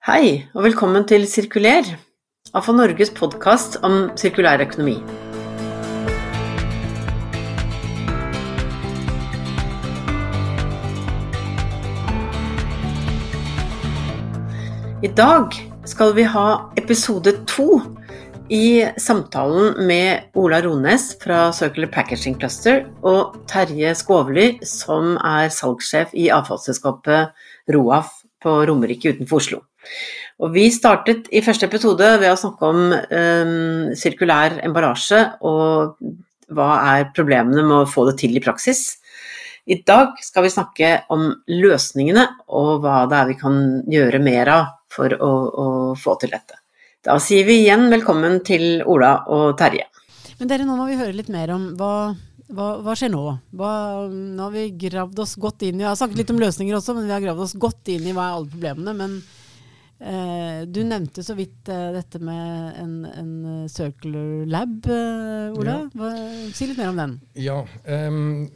Hei, og velkommen til Sirkuler, AFA Norges podkast om sirkulær økonomi. I dag skal vi ha episode to i samtalen med Ola Rones fra Circular Packaging Cluster og Terje Skovly, som er salgssjef i avfallsselskapet Roaf på Romerike utenfor Oslo. Og vi startet i første episode ved å snakke om um, sirkulær emballasje og hva er problemene med å få det til i praksis. I dag skal vi snakke om løsningene og hva det er vi kan gjøre mer av for å, å få til dette. Da sier vi igjen velkommen til Ola og Terje. Men dere, nå må vi høre litt mer om hva hva, hva, skjer nå? Hva, nå har vi gravd oss godt inn i Jeg har snakket litt om løsninger også, men vi har gravd oss godt inn i hva er alle problemene. Men Eh, du nevnte så vidt eh, dette med en, en, eh, circular lab, Ola. Hva, si litt mer om den. Ja, um,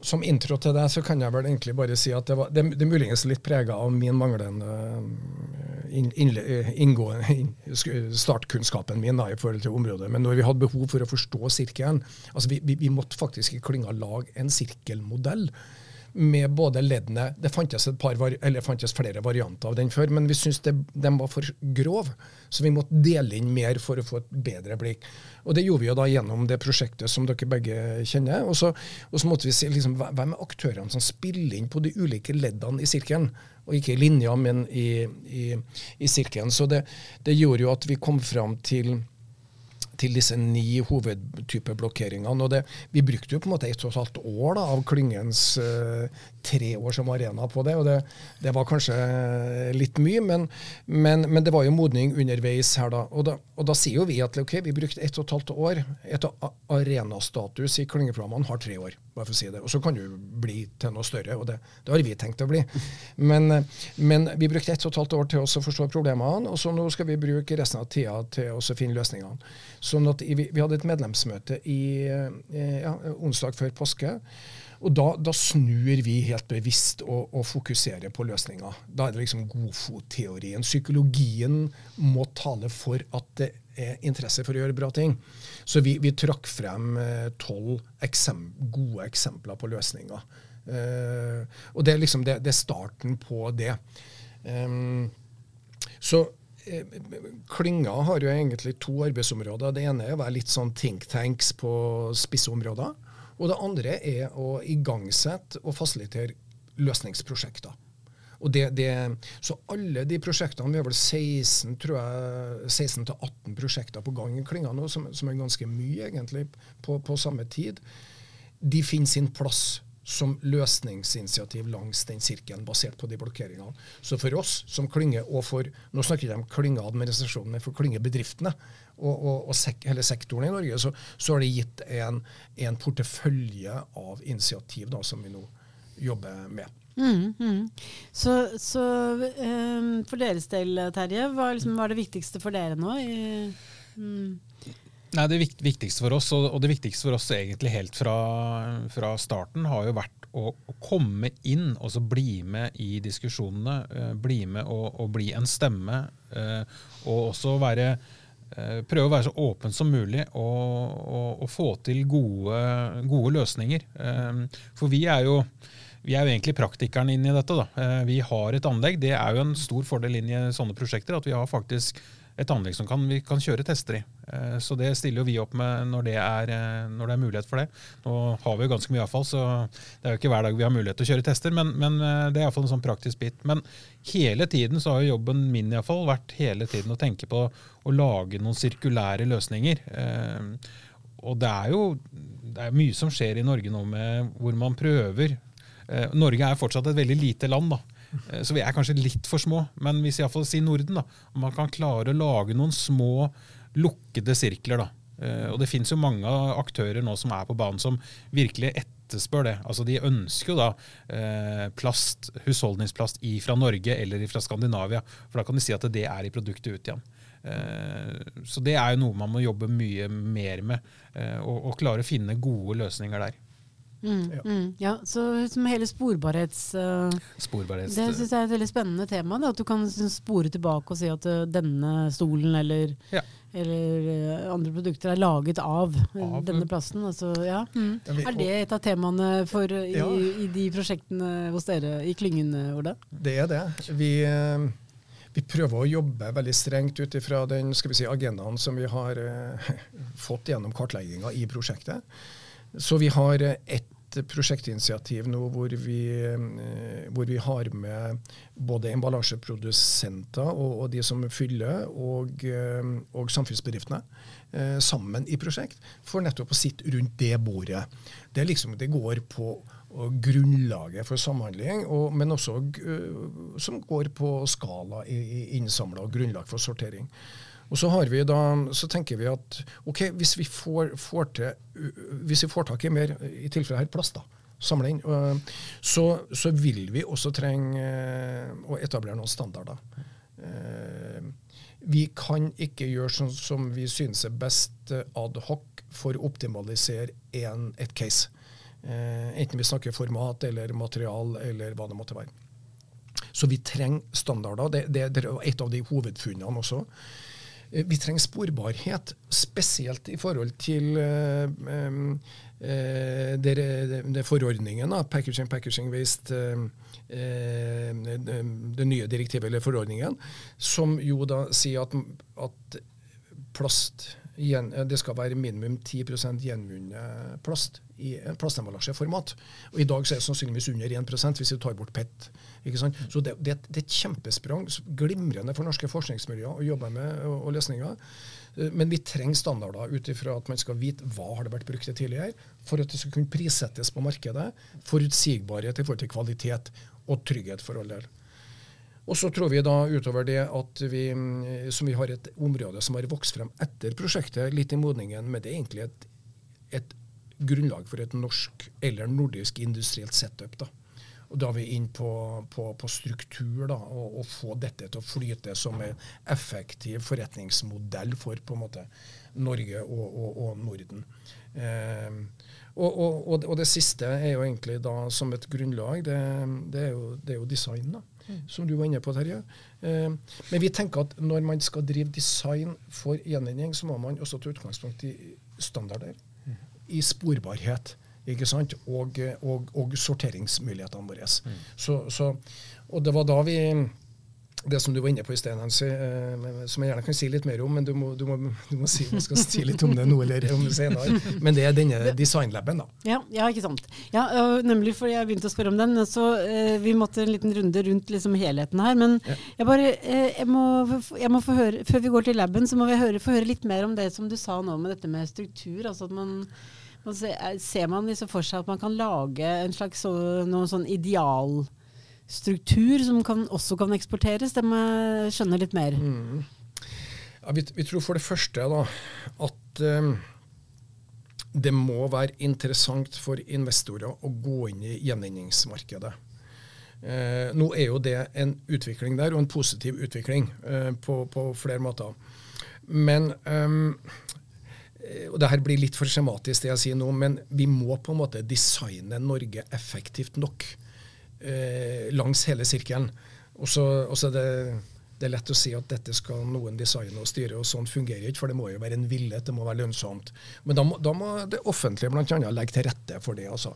Som intro til det så kan jeg vel egentlig bare si at det, var, det, det muligens litt prega av min manglende inn, in, inn, startkunnskapen min da, i forhold til området. Men når vi hadde behov for å forstå sirkelen altså vi, vi, vi måtte faktisk i klynga lage en sirkelmodell med både leddene Det fantes, par, fantes, flere varianter av den før, men vi syntes den var for grov. Så vi måtte dele inn mer for å få et bedre blikk. Og Det gjorde vi jo da gjennom det prosjektet som dere begge kjenner. Og så, og så måtte vi se liksom, hvem er aktørene som spiller inn på de ulike leddene i sirkelen. Og ikke i linja, men i, i, i sirkelen. Så det, det gjorde jo at vi kom fram til til disse ni hovedtyper blokkeringene. Og det, vi brukte jo på en måte ett og et halvt år da, av klyngens uh, tre år som arena på det. og Det, det var kanskje litt mye, men, men, men, det var jo modning underveis her da. Og, da. og da sier jo vi at ok, vi brukte ett og et halvt år. Et arenastatus i klyngeprogrammene har tre år, bare for å si det. Og så kan du bli til noe større, og det, det har vi tenkt å bli. Men, men vi brukte ett og et halvt år til å forstå problemene, og så nå skal vi bruke resten av tida til å finne løsningene. Sånn at vi, vi hadde et medlemsmøte i eh, ja, onsdag før påske. Og da, da, snur vi helt bevisst og, og fokuserer på løsninger. Da er det liksom godfotteorien. Psykologien må tale for at det er interesse for å gjøre bra ting. Så vi, vi trakk frem eh, tolv eksem gode eksempler på løsninger. Uh, og det er liksom det, det, er starten på det. Um, så Eh, klynga har jo egentlig to arbeidsområder. Det ene er å være litt sånn think tanks på spisse områder. Og det andre er å igangsette og fasilitere løsningsprosjekter. Og det, det, så alle de prosjektene, vi har vel 16 tror jeg, 16-18 prosjekter på gang i klynga nå, som, som, er ganske mye egentlig på, på samme tid, de finner sin plass som løsningsinitiativ langs den sirkelen, basert på de blokkeringene. Så for oss som klynge, og for nå snakker jeg om klyngeadministrasjonen, men for klyngebedriftene og, og, og sek, hele sektoren i Norge, så, så har det gitt en, en portefølje av initiativ da, som vi nå jobber med. Mm, mm. Så, så um, for deres del, Terje, hva liksom, var det viktigste for dere nå? I, mm. Nei, Det viktigste for oss, og det viktigste for oss egentlig helt fra, fra starten, har jo vært å, å, komme inn og så bli med i diskusjonene. Uh, bli med og, og, bli en stemme. Uh, og også være, prøve å være så åpen som mulig og, og, og få til gode, gode løsninger. for vi er jo vi er jo egentlig praktikerne inn i dette. Da. Vi har et anlegg. Det er jo en stor fordel inn i sånne prosjekter at vi har faktisk et anlegg som kan, vi kan kjøre tester i. Eh, så det stiller jo vi opp med når det, er, eh, når det er mulighet for det. Nå har vi jo ganske mye avfall, så det er jo ikke hver dag vi har mulighet til å kjøre tester, men, men eh, det er iallfall en sånn praktisk bit. Men hele tiden så har jo jobben min i fall vært hele tiden å tenke på å lage noen sirkulære løsninger. Og det er jo det er mye som skjer i Norge nå med hvor man prøver. Norge er fortsatt et veldig lite land. da. Så vi er kanskje litt for små. Men hvis iallfall si Norden, da, om man kan klare å lage noen små lukkede sirkler. da. Eh, og det finnes jo mange aktører nå som er på banen som virkelig etterspør det. Altså De ønsker jo da eh, plast, husholdningsplast fra Norge eller fra Skandinavia. For da kan de si at det er i produktet ut igjen. Så det er jo noe man må jobbe mye mer med, og klare å finne gode løsninger der. Mm, Ja. mm, ja, så som hele sporbarhets... Uh, sporbarhets det syns jeg er et veldig spennende tema. Da, at du kan liksom spore tilbake og si at uh, denne stolen eller, Ja. eller uh, andre produkter er laget av, Av- denne plassen. Altså, ja. mm. Ja, vi- Er det et av temaene for, i, Ja. i de prosjektene hos dere i klyngen, Ola? Det er det. Vi, vi prøver å jobbe veldig strengt ut ifra den skal vi si, agendaen som vi har fått gjennom kartlegginga i prosjektet. Så vi har et prosjektinitiativ nå hvor vi, eh, hvor vi har med både emballasjeprodusenter og, og de som fyller, og, eh, og samfunnsbedriftene eh, sammen i prosjekt, for nettopp å sitte rundt det bordet. Det, liksom, det går på grunnlaget for samhandling, og, men også som går på skala i innsamla og grunnlag for sortering. Og så, har vi da, så tenker vi at ok, hvis vi får, får til, hvis vi får tak i mer, i tilfelle her plast, da, samle inn, uh, så, så vil vi også trenge uh, å etablere noen standarder. Uh, vi kan ikke gjøre sånn som vi synes er best ad hoc for å optimalisere en, et case. Enten vi snakker format eller material eller hva det måtte være. Så vi trenger standarder. Det, det, det er et av de hovedfunnene også. Eh, vi trenger sporbarhet, spesielt i forhold til eh, det, det, forordningen, da, packaging, packaging waste, det, nye direktivet eller forordningen, som jo da sier at, at plast det skal være minimum 10% gjenvunnet plast i en plastemballasjeformat. Og I dag så er det sannsynligvis under 1% hvis vi tar bort PET. Ikke sant? Så det, det, det er et kjempesprang. Glimrende for norske forskningsmiljøer å jobbe med og, og løsninger. Eh, Men vi trenger standarder ut ifra at man skal vite hva har det vært brukt til tidligere, for at det skal kunne prissettes på markedet. Forutsigbarhet i forhold til kvalitet og trygghet for all del. Og så tror vi da utover det at vi, mm, som vi har et område som har vokst frem etter prosjektet, litt i modningen, men det er egentlig et, et grunnlag for et norsk eller nordisk industrielt setup. da. Og Da er vi inn på, på, på struktur, da, og, og få dette til å flyte som en effektiv forretningsmodell for på en måte Norge og, og, og Norden. Eh, og, det siste er jo egentlig da som et grunnlag, det, det, er, jo, det er jo design. da som du var inne på, Terje. Eh, men vi tenker at når man skal drive design for gjenvinning, så må man også ta utgangspunkt i standarder, i sporbarhet. Ikke sant? Og, og, og sorteringsmulighetene våre. Så, så, og det var da vi det som du var inne på i sted, Nancy, eh, som jeg gjerne kan si litt mer om, men du må, du må, du må si du skal si litt om det nå eller om det senere. Men det er denne designlaben, da. Ja, ja, ikke sant. Ja, nemlig fordi jeg begynte å spørre om den. Så eh, vi måtte en liten runde rundt liksom helheten her. Men Ja. jeg bare eh, jeg må, jeg må få høre, Før vi går til laben, så må vi høre, få høre litt mer om det som du sa nå med dette med struktur. altså at man ser, er- man liksom for seg at man kan lage en slags så, noen sånn idealstruktur som kan, også kan eksporteres? Det må jeg skjønne litt mer. Ja, vi, vi tror for det første da, at eh, det må være interessant for investorer å gå inn i gjenvinningsmarkedet. Eh, nå er jo det en utvikling der, og en positiv utvikling eh, på, på flere måter. Men eh, og det her blir litt for skjematisk, det jeg sier nå, men vi må på en måte designe Norge effektivt nok eh, langs hele sirkelen. Og så er det, det er lett å si at dette skal noen designe og styre, og sånn fungerer ikke, for det må jo være en villet, det må være lønnsomt. Men da må, da må det offentlige bl.a. legge til rette for det. altså.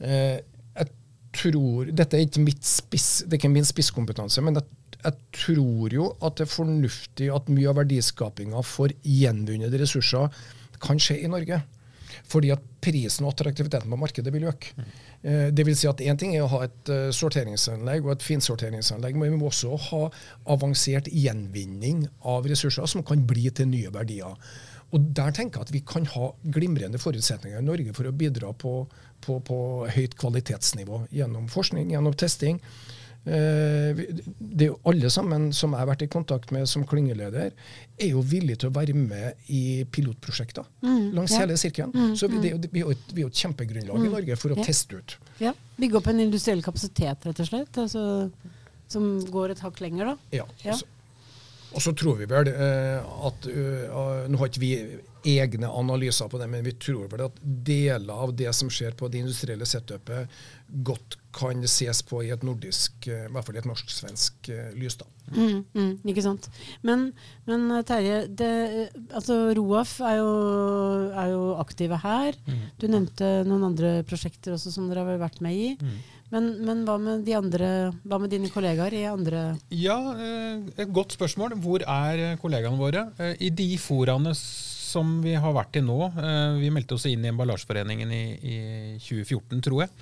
Eh, jeg tror, Dette er ikke, spiss, det er ikke min spisskompetanse, men jeg, jeg tror jo at det er fornuftig at mye av verdiskapinga for gjenvunne ressurser kan skje i Norge. Fordi at prisen og attraktiviteten på markedet vil øke. Eh, det vil si at Én ting er å ha et eh, sorteringsanlegg og et finsorteringsanlegg, men vi må også ha avansert gjenvinning av ressurser som kan bli til nye verdier. Og Der tenker jeg at vi kan ha glimrende forutsetninger i Norge for å bidra på, på, på høyt kvalitetsnivå gjennom forskning, gjennom testing. Eh, det er jo Alle sammen som jeg har vært i kontakt med som klyngeleder, er jo villige til å være med i pilotprosjekter langs ja. hele sirkelen. Så vi, det, er jo- vi er et, vi er jo et kjempegrunnlag i Norge for å Ja. teste ut. Ja, Bygge opp en industriell kapasitet, rett og slett. Altså, som går et hakk lenger, da. Ja, Ja. Så, Og så tror vi vel at Nå har ikke vi egne analyser på det, men vi tror vel at deler av det som skjer på det industrielle setupet, godt kan ses på i et nordisk, i hvert fall i et norsk-svensk lys. da. Mm, mm, ikke sant. Men, men Terje, det, altså Roaf er jo, er jo aktive her. Mm. Du nevnte noen andre prosjekter også som dere har vært med i. Mm. Men, men hva, med de andre, hva med dine kollegaer i andre Ja, eh, et godt spørsmål. Hvor er kollegaene våre? Eh, I de foraene som vi har vært i nå eh, Vi meldte oss inn i Emballasjeforeningen i, i 2014, tror jeg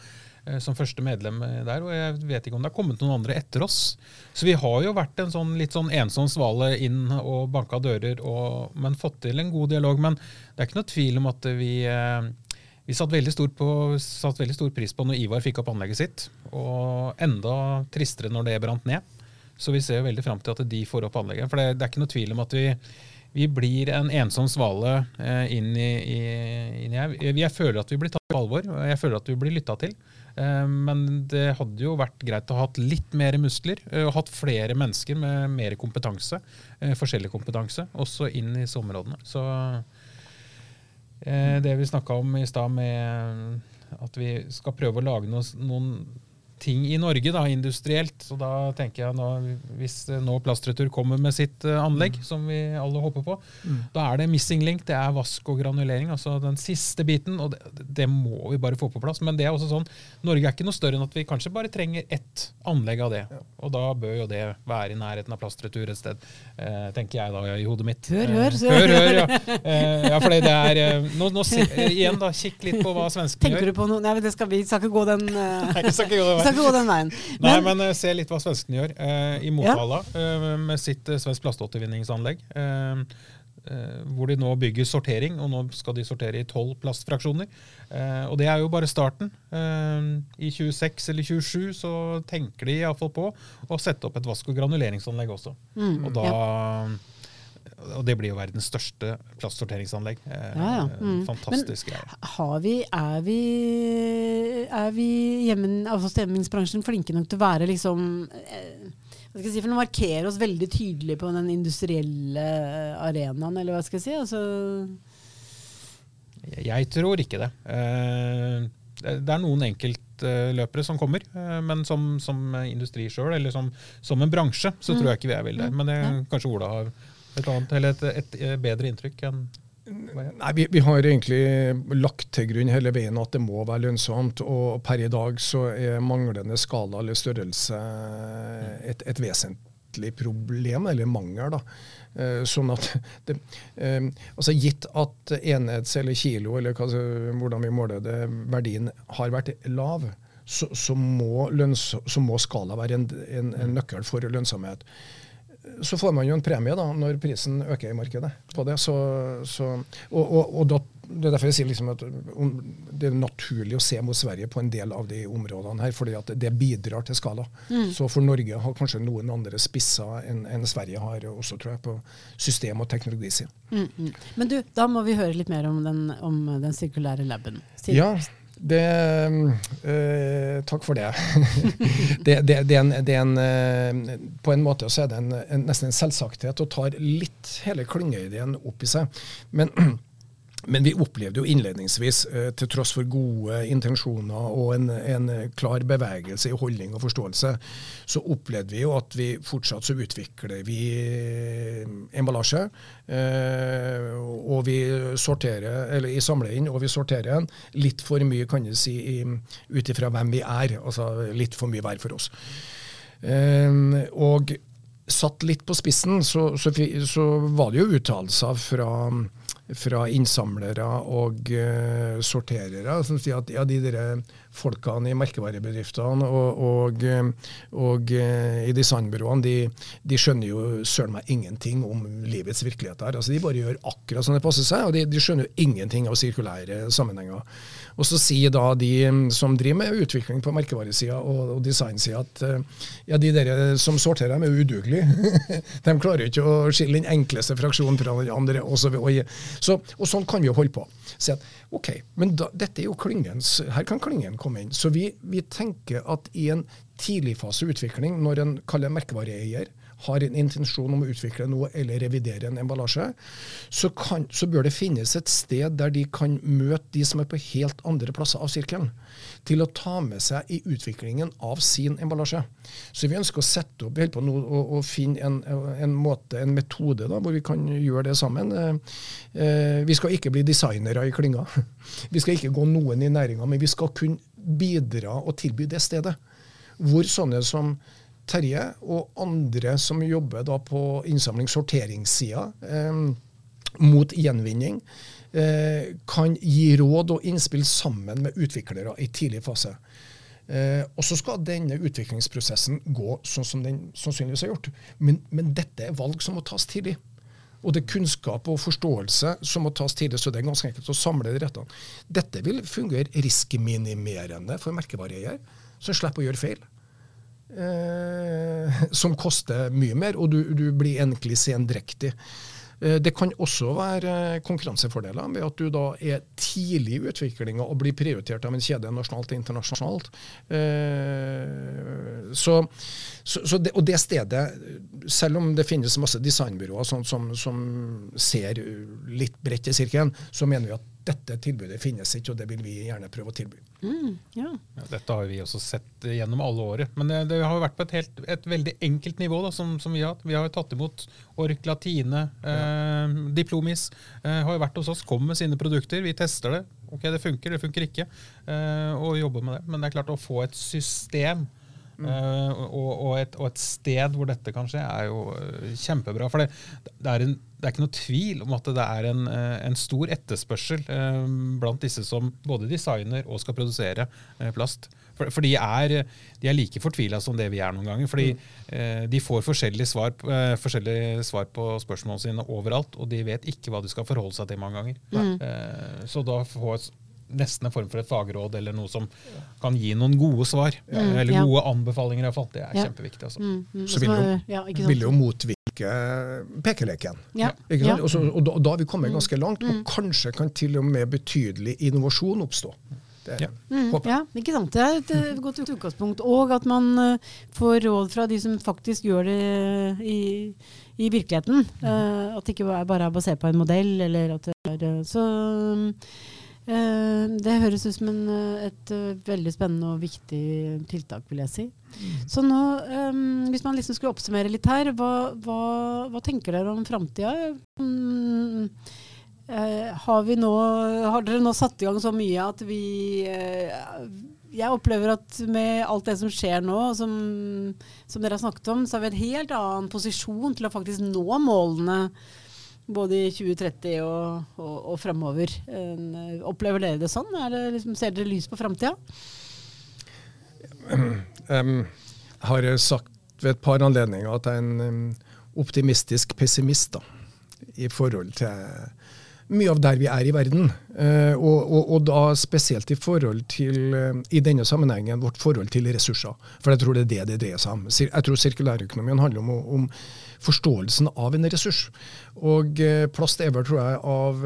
som første medlem der, og jeg vet ikke om det har kommet noen andre etter oss. Så vi har jo vært en sånn litt sånn ensom svale inn og banka dører, og, men fått til en god dialog. Men det er ikke noe tvil om at vi vi satt, veldig, satt veldig stor pris på når Ivar fikk opp anlegget sitt, og enda tristere når det brant ned. Så vi ser veldig fram til at de får opp anlegget. For det, det er ikke noe tvil om at vi, vi blir en ensom svale eh, inn i, i, inn i jeg, føler at vi blir tatt på alvor, og jeg føler at vi blir lytta til. Eh, men det hadde jo vært greit å ha hatt litt mer muskler, eh, og hatt flere mennesker med mer kompetanse, eh, forskjellig kompetanse, også inn i disse. Så det vi snakka om i stad med at vi skal prøve å lage noen ting i Norge, da, industrielt. Så da tenker jeg nå, Hvis nå Plastretur kommer med sitt uh, anlegg, mm. som vi alle håper på, mm. da er det missing link, det er vask og granulering. altså Den siste biten. og det, det, må vi bare få på plass. Men det er også sånn, Norge er ikke noe større enn at vi kanskje bare trenger ett anlegg av det. Ja. Og da bør jo det være i nærheten av Plastretur et sted, eh, tenker jeg da i hodet mitt. Hør, hør. Uh, hør, hør ja. ja, for det er nå, nå, Igjen, da, kikk litt på hva svenskene gjør. Tenker du på noe? Nei, det skal vi skal ikke gå den, Nei, det skal ikke gå den skal ikke gå den veien. Men, Nei, men uh, se litt hva svenskene gjør. Uh, I Motala, ja. uh, med sitt uh, svensk plaståtervinningsanlegg. hvor de nå bygger sortering, og nå skal de sortere i tolv plastfraksjoner. og det er jo bare starten. I 26 eller 27 så tenker de iallfall på å sette opp et vask- og granuleringsanlegg også. Mm, og da ja og det blir jo verdens største plastsorteringsanlegg. Eh, ja, ja. Mm. Fantastisk greie. Har vi, er vi, er vi hjemmen, altså stemningsbransjen flinke nok til å være liksom eh, hva skal jeg si, for å markerer oss veldig tydelig på den industrielle arenaen, eller hva skal jeg si? Altså jeg tror ikke det. Eh, det er noen enkeltløpere som kommer, men som, som industri sjøl, eller som, som, en bransje, så mm. tror jeg ikke vi er vel der. Men det, kanskje Ola har et annet, et, et, bedre inntrykk enn Nei, vi, vi, har egentlig lagt til grunn hele veien at det må være lønnsomt. Og per i dag så er manglende skala eller størrelse et, et vesentlig problem, eller mangel. da. Eh, sånn at det, eh, altså Gitt at enhets eller kilo, eller hvordan vi måler det, verdien har vært lav, så, så, må, lønns, så må, skala være en, en, en nøkkel for lønnsomhet så får man jo en premie da, når prisen øker i markedet på det. Så, så, og, og, og da, det er derfor jeg sier liksom at det er naturlig å se mot Sverige på en del av de områdene her, fordi at det bidrar til skala. Mm. Så for Norge har kanskje noen andre spisser enn en Sverige har også, tror jeg, på system- og teknologisiden. Mm, mm. Men du, da må vi høre litt mer om den, om den sirkulære laben. Sir ja, det, øh, takk for det. det, det, det, er en, det er en, øh, på en måte så er det en, en, nesten en selvsagthet og tar litt hele klyngeideen opp i seg. Men men vi opplevde jo innledningsvis, eh, til tross for gode intensjoner og en, en, klar bevegelse i holdning og forståelse, så opplevde vi jo at vi fortsatt så utvikler vi eh, emballasje. Eh, og vi sorterer, eller i samler inn, og vi sorterer den litt for mye, kan du si, ut ifra hvem vi er. Altså litt for mye hver for oss. Og satt litt på spissen, så, så, så var det jo uttalelser fra fra innsamlere og uh, sorterere som sier at ja, de der folkene i merkevarebedriftene og, og, og uh, i designbyråene, de, de, skjønner jo søren meg ingenting om livets virkelighet her. Altså, de bare gjør akkurat som det passer seg, og de, de skjønner jo ingenting av sirkulære sammenhenger. Og så sier da de som driver med utvikling på merkevaresida og, og designsida at uh, ja, de der som sorterer dem, er udugelige. de klarer ikke å skille den enkleste fraksjonen fra den andre. Og, så, og, og sånn kan vi jo holde på. Si at ok, men da, dette er jo klyngens, her kan klyngen komme inn. Så vi, vi tenker at i en tidligfase utvikling, når en kaller merkevareeier har en intensjon om å utvikle noe eller revidere en emballasje, så, kan, så bør det finnes et sted der de kan møte de som er på helt andre plasser av sirkelen, til å ta med seg i utviklingen av sin emballasje. Så vi ønsker å sette opp på noe, og, og, finne en, en, måte, en metode da, hvor vi kan gjøre det sammen. Eh, eh vi skal ikke bli designere i klynga. Vi skal ikke gå noen i næringa, men vi skal kunne bidra og tilby det stedet. Hvor sånne som Terje og andre som jobber da på innsamlings-sorteringssida eh, mot gjenvinning, eh, kan gi råd og innspill sammen med utviklere i tidlig fase. Eh, og så skal denne utviklingsprosessen gå sånn som den sannsynligvis har gjort. Men, men dette er valg som må tas tidlig. Og det er kunnskap og forståelse som må tas tidlig, så det er ganske enkelt å samle de rettene. Dette vil fungere riskminimerende for merkevareeier, som slipper å gjøre feil. Eh, som koster mye mer, og du, du blir egentlig sendrektig. Eh, det kan også være konkurransefordeler ved at du da er tidlig i utviklinga og blir prioritert av en kjede nasjonalt og internasjonalt. Eh, så, så, så det, og det stedet, selv om det finnes masse designbyråer sånn, som, som, ser litt bredt i sirkelen, så mener vi at dette tilbudet finnes ikke, og det vil vi gjerne prøve å tilby. Mm, ja. Ja, dette har vi også sett gjennom alle året. Men det, det har jo vært på et, helt, et veldig enkelt nivå da, som, som, vi har hatt. Vi har jo tatt imot Ork Latine, eh, Diplomis. Eh, har jo vært hos oss, kom med sine produkter. Vi tester det. Ok, det funker, det funker ikke. Eh, og jobber med det. Men det er klart å få et system Uh, og, og, et, og, et, sted hvor dette kan skje, er jo uh, kjempebra. For det, det, er en, det, er ikke noe tvil om at det er en, uh, en stor etterspørsel blant disse som både designer og skal produsere plast. For, for de, er, de, er, like fortvila som det vi er noen ganger. Fordi mm. de får forskjellige svar, forskjellige svar, på spørsmålene sine overalt, og de vet ikke hva de skal forholde seg til mange ganger. Mm. så da får nesten en form for et fagråd eller noe som kan gi noen gode svar. Ja. Eller ja. gode anbefalinger. i hvert fall. Det er ja. kjempeviktig. Altså. Mm, mm. Så vil jo, vil jo motvirke pekeleken. Og, så, og, da, og, da, har vi kommet mm. ganske langt, og mm. kanskje kan til og med betydelig innovasjon oppstå. Det, ja. Mm, ja. ikke sant. Det er et uh, godt utgangspunkt. Og at man uh, får råd fra de som faktisk gjør det i, i virkeligheten. Uh, at det ikke bare er basert på en modell. Eller at det er, så Eh, det høres ut som en, eh, et eh, veldig spennende og viktig tiltak, vil jeg si. Mm. Så nå, um, hvis man liksom skulle oppsummere litt her, hva, hva, hva tenker dere om framtida? Um, uh, har, har dere nå satt i gang så mye at vi uh, Jeg opplever at med alt det som skjer nå, som, som dere har snakket om, så har vi en helt annen posisjon til å faktisk nå målene både i 2030 og, og, og fremover. Uh, opplever dere det sånn? Det liksom, ser dere lys på framtida? Um, jeg har sagt ved et par anledninger at jeg er en optimistisk pessimist da, i forhold til mye av der vi er i verden. Uh, og, og, og, da spesielt i forhold til, uh, i denne sammenhengen, vårt forhold til ressurser. For jeg tror det er det det dreier seg om. Jeg tror sirkulærøkonomien handler om, om forståelsen av en ressurs. Og uh, plast er vel, tror jeg, av,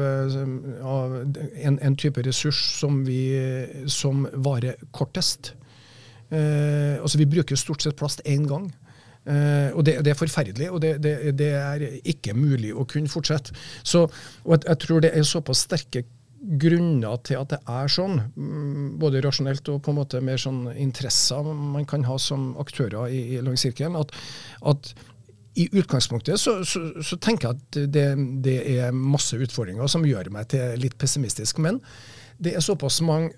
av en, en, type ressurs som, vi, som varer kortest. altså Vi bruker stort sett plast én gang. Uh, og det, det, er forferdelig, og det, det, det, er ikke mulig å kunne fortsette. Så, og jeg, jeg, tror det er såpass sterke grunner til at det er sånn, mm, både rasjonelt og på en måte mer sånn interesser man kan ha som aktører i, i langs at, at, i utgangspunktet så, så, så, tenker jeg at det, det er masse utfordringer som gjør meg til litt pessimistisk. Men det er såpass mange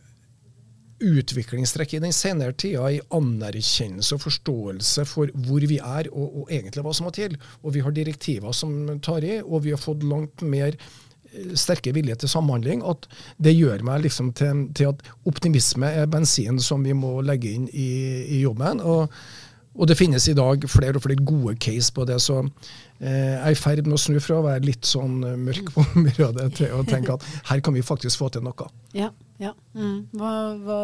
utviklingstrekk i den senere tida i anerkjennelse og forståelse for hvor vi er, og, og, egentlig hva som må til. Og vi har direktiver som tar i, og vi har fått langt mer eh, sterke vilje til samhandling, at det gjør meg liksom til, til, at optimisme er bensin som vi må legge inn i, i jobben. Og, og, det finnes i dag flere og flere gode case på det. så eh, jeg er i ferd med å snu fra å være litt sånn eh, mørk på området til å tenke at her kan vi faktisk få til noe. Ja. Ja. Mm. Hva, hva,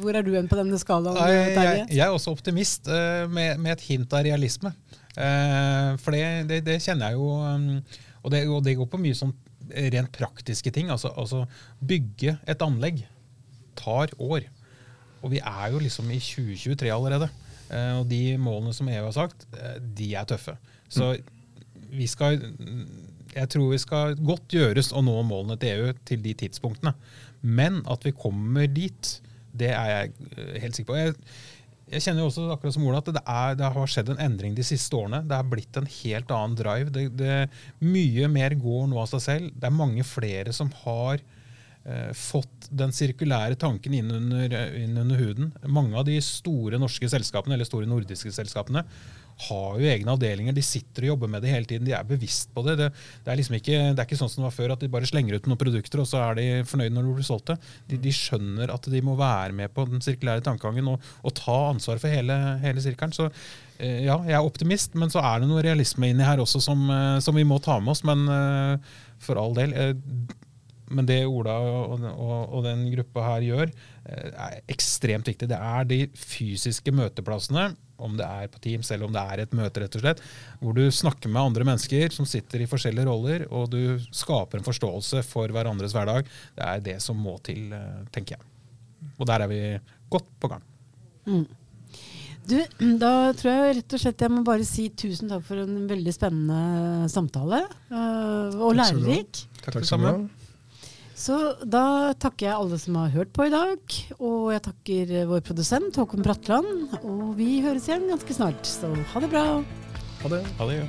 hvor er du hen på denne skalaen? Jeg, jeg, jeg, er også optimist, uh, med, med, et hint av realisme. For det, det, det, kjenner jeg jo um, og, det, og, det, går på mye sånn rent praktiske ting. Altså, altså, bygge et anlegg tar år. Og vi er jo liksom i 2023 allerede. Eh, og de målene som EU har sagt, eh, de er tøffe. Så vi skal Jeg tror vi skal godt gjøres å nå målene til EU til de tidspunktene. Men at vi kommer dit, det er jeg eh, helt sikker på. Jeg, jeg kjenner jo også akkurat som Ola, at det, er, det, har skjedd en endring de siste årene. Det er blitt en helt annen drive. Det, det, mye mer går nå av seg selv. Det er mange flere som har fått den sirkulære tanken inn under, inn under, huden. Mange av de store norske selskapene, eller store nordiske selskapene har jo egne avdelinger. De sitter og jobber med det hele tiden. De er bevisst på det. Det, det er liksom ikke, det er ikke sånn som det var før, at de bare slenger ut noen produkter, og så er de fornøyde når de blir solgt. De, de, skjønner at de må være med på den sirkulære tankegangen og, og, ta ansvar for hele, hele sirkelen. Så eh, ja, jeg er optimist, men så er det noe realisme inni her også som, eh, som vi må ta med oss. Men eh, for all del. Men det Ola og, og, og, den gruppa her gjør, er ekstremt viktig. Det er de fysiske møteplassene om det er på Teams eller om det er et møte, rett og slett, hvor du snakker med andre mennesker som sitter i forskjellige roller, og du skaper en forståelse for hverandres hverdag. Det er det som må til, eh, tenker jeg. Og der er vi godt på gang. Mm. Du, da tror jeg rett og slett jeg må bare si tusen takk for en veldig spennende samtale. Uh, og lærerik. Takk, takk sammen. Så da takker jeg alle som har hørt på i dag. Og jeg takker vår produsent Håkon Bratland. Og vi høres igjen ganske snart, så ha det bra. Ha det. Ha det ja.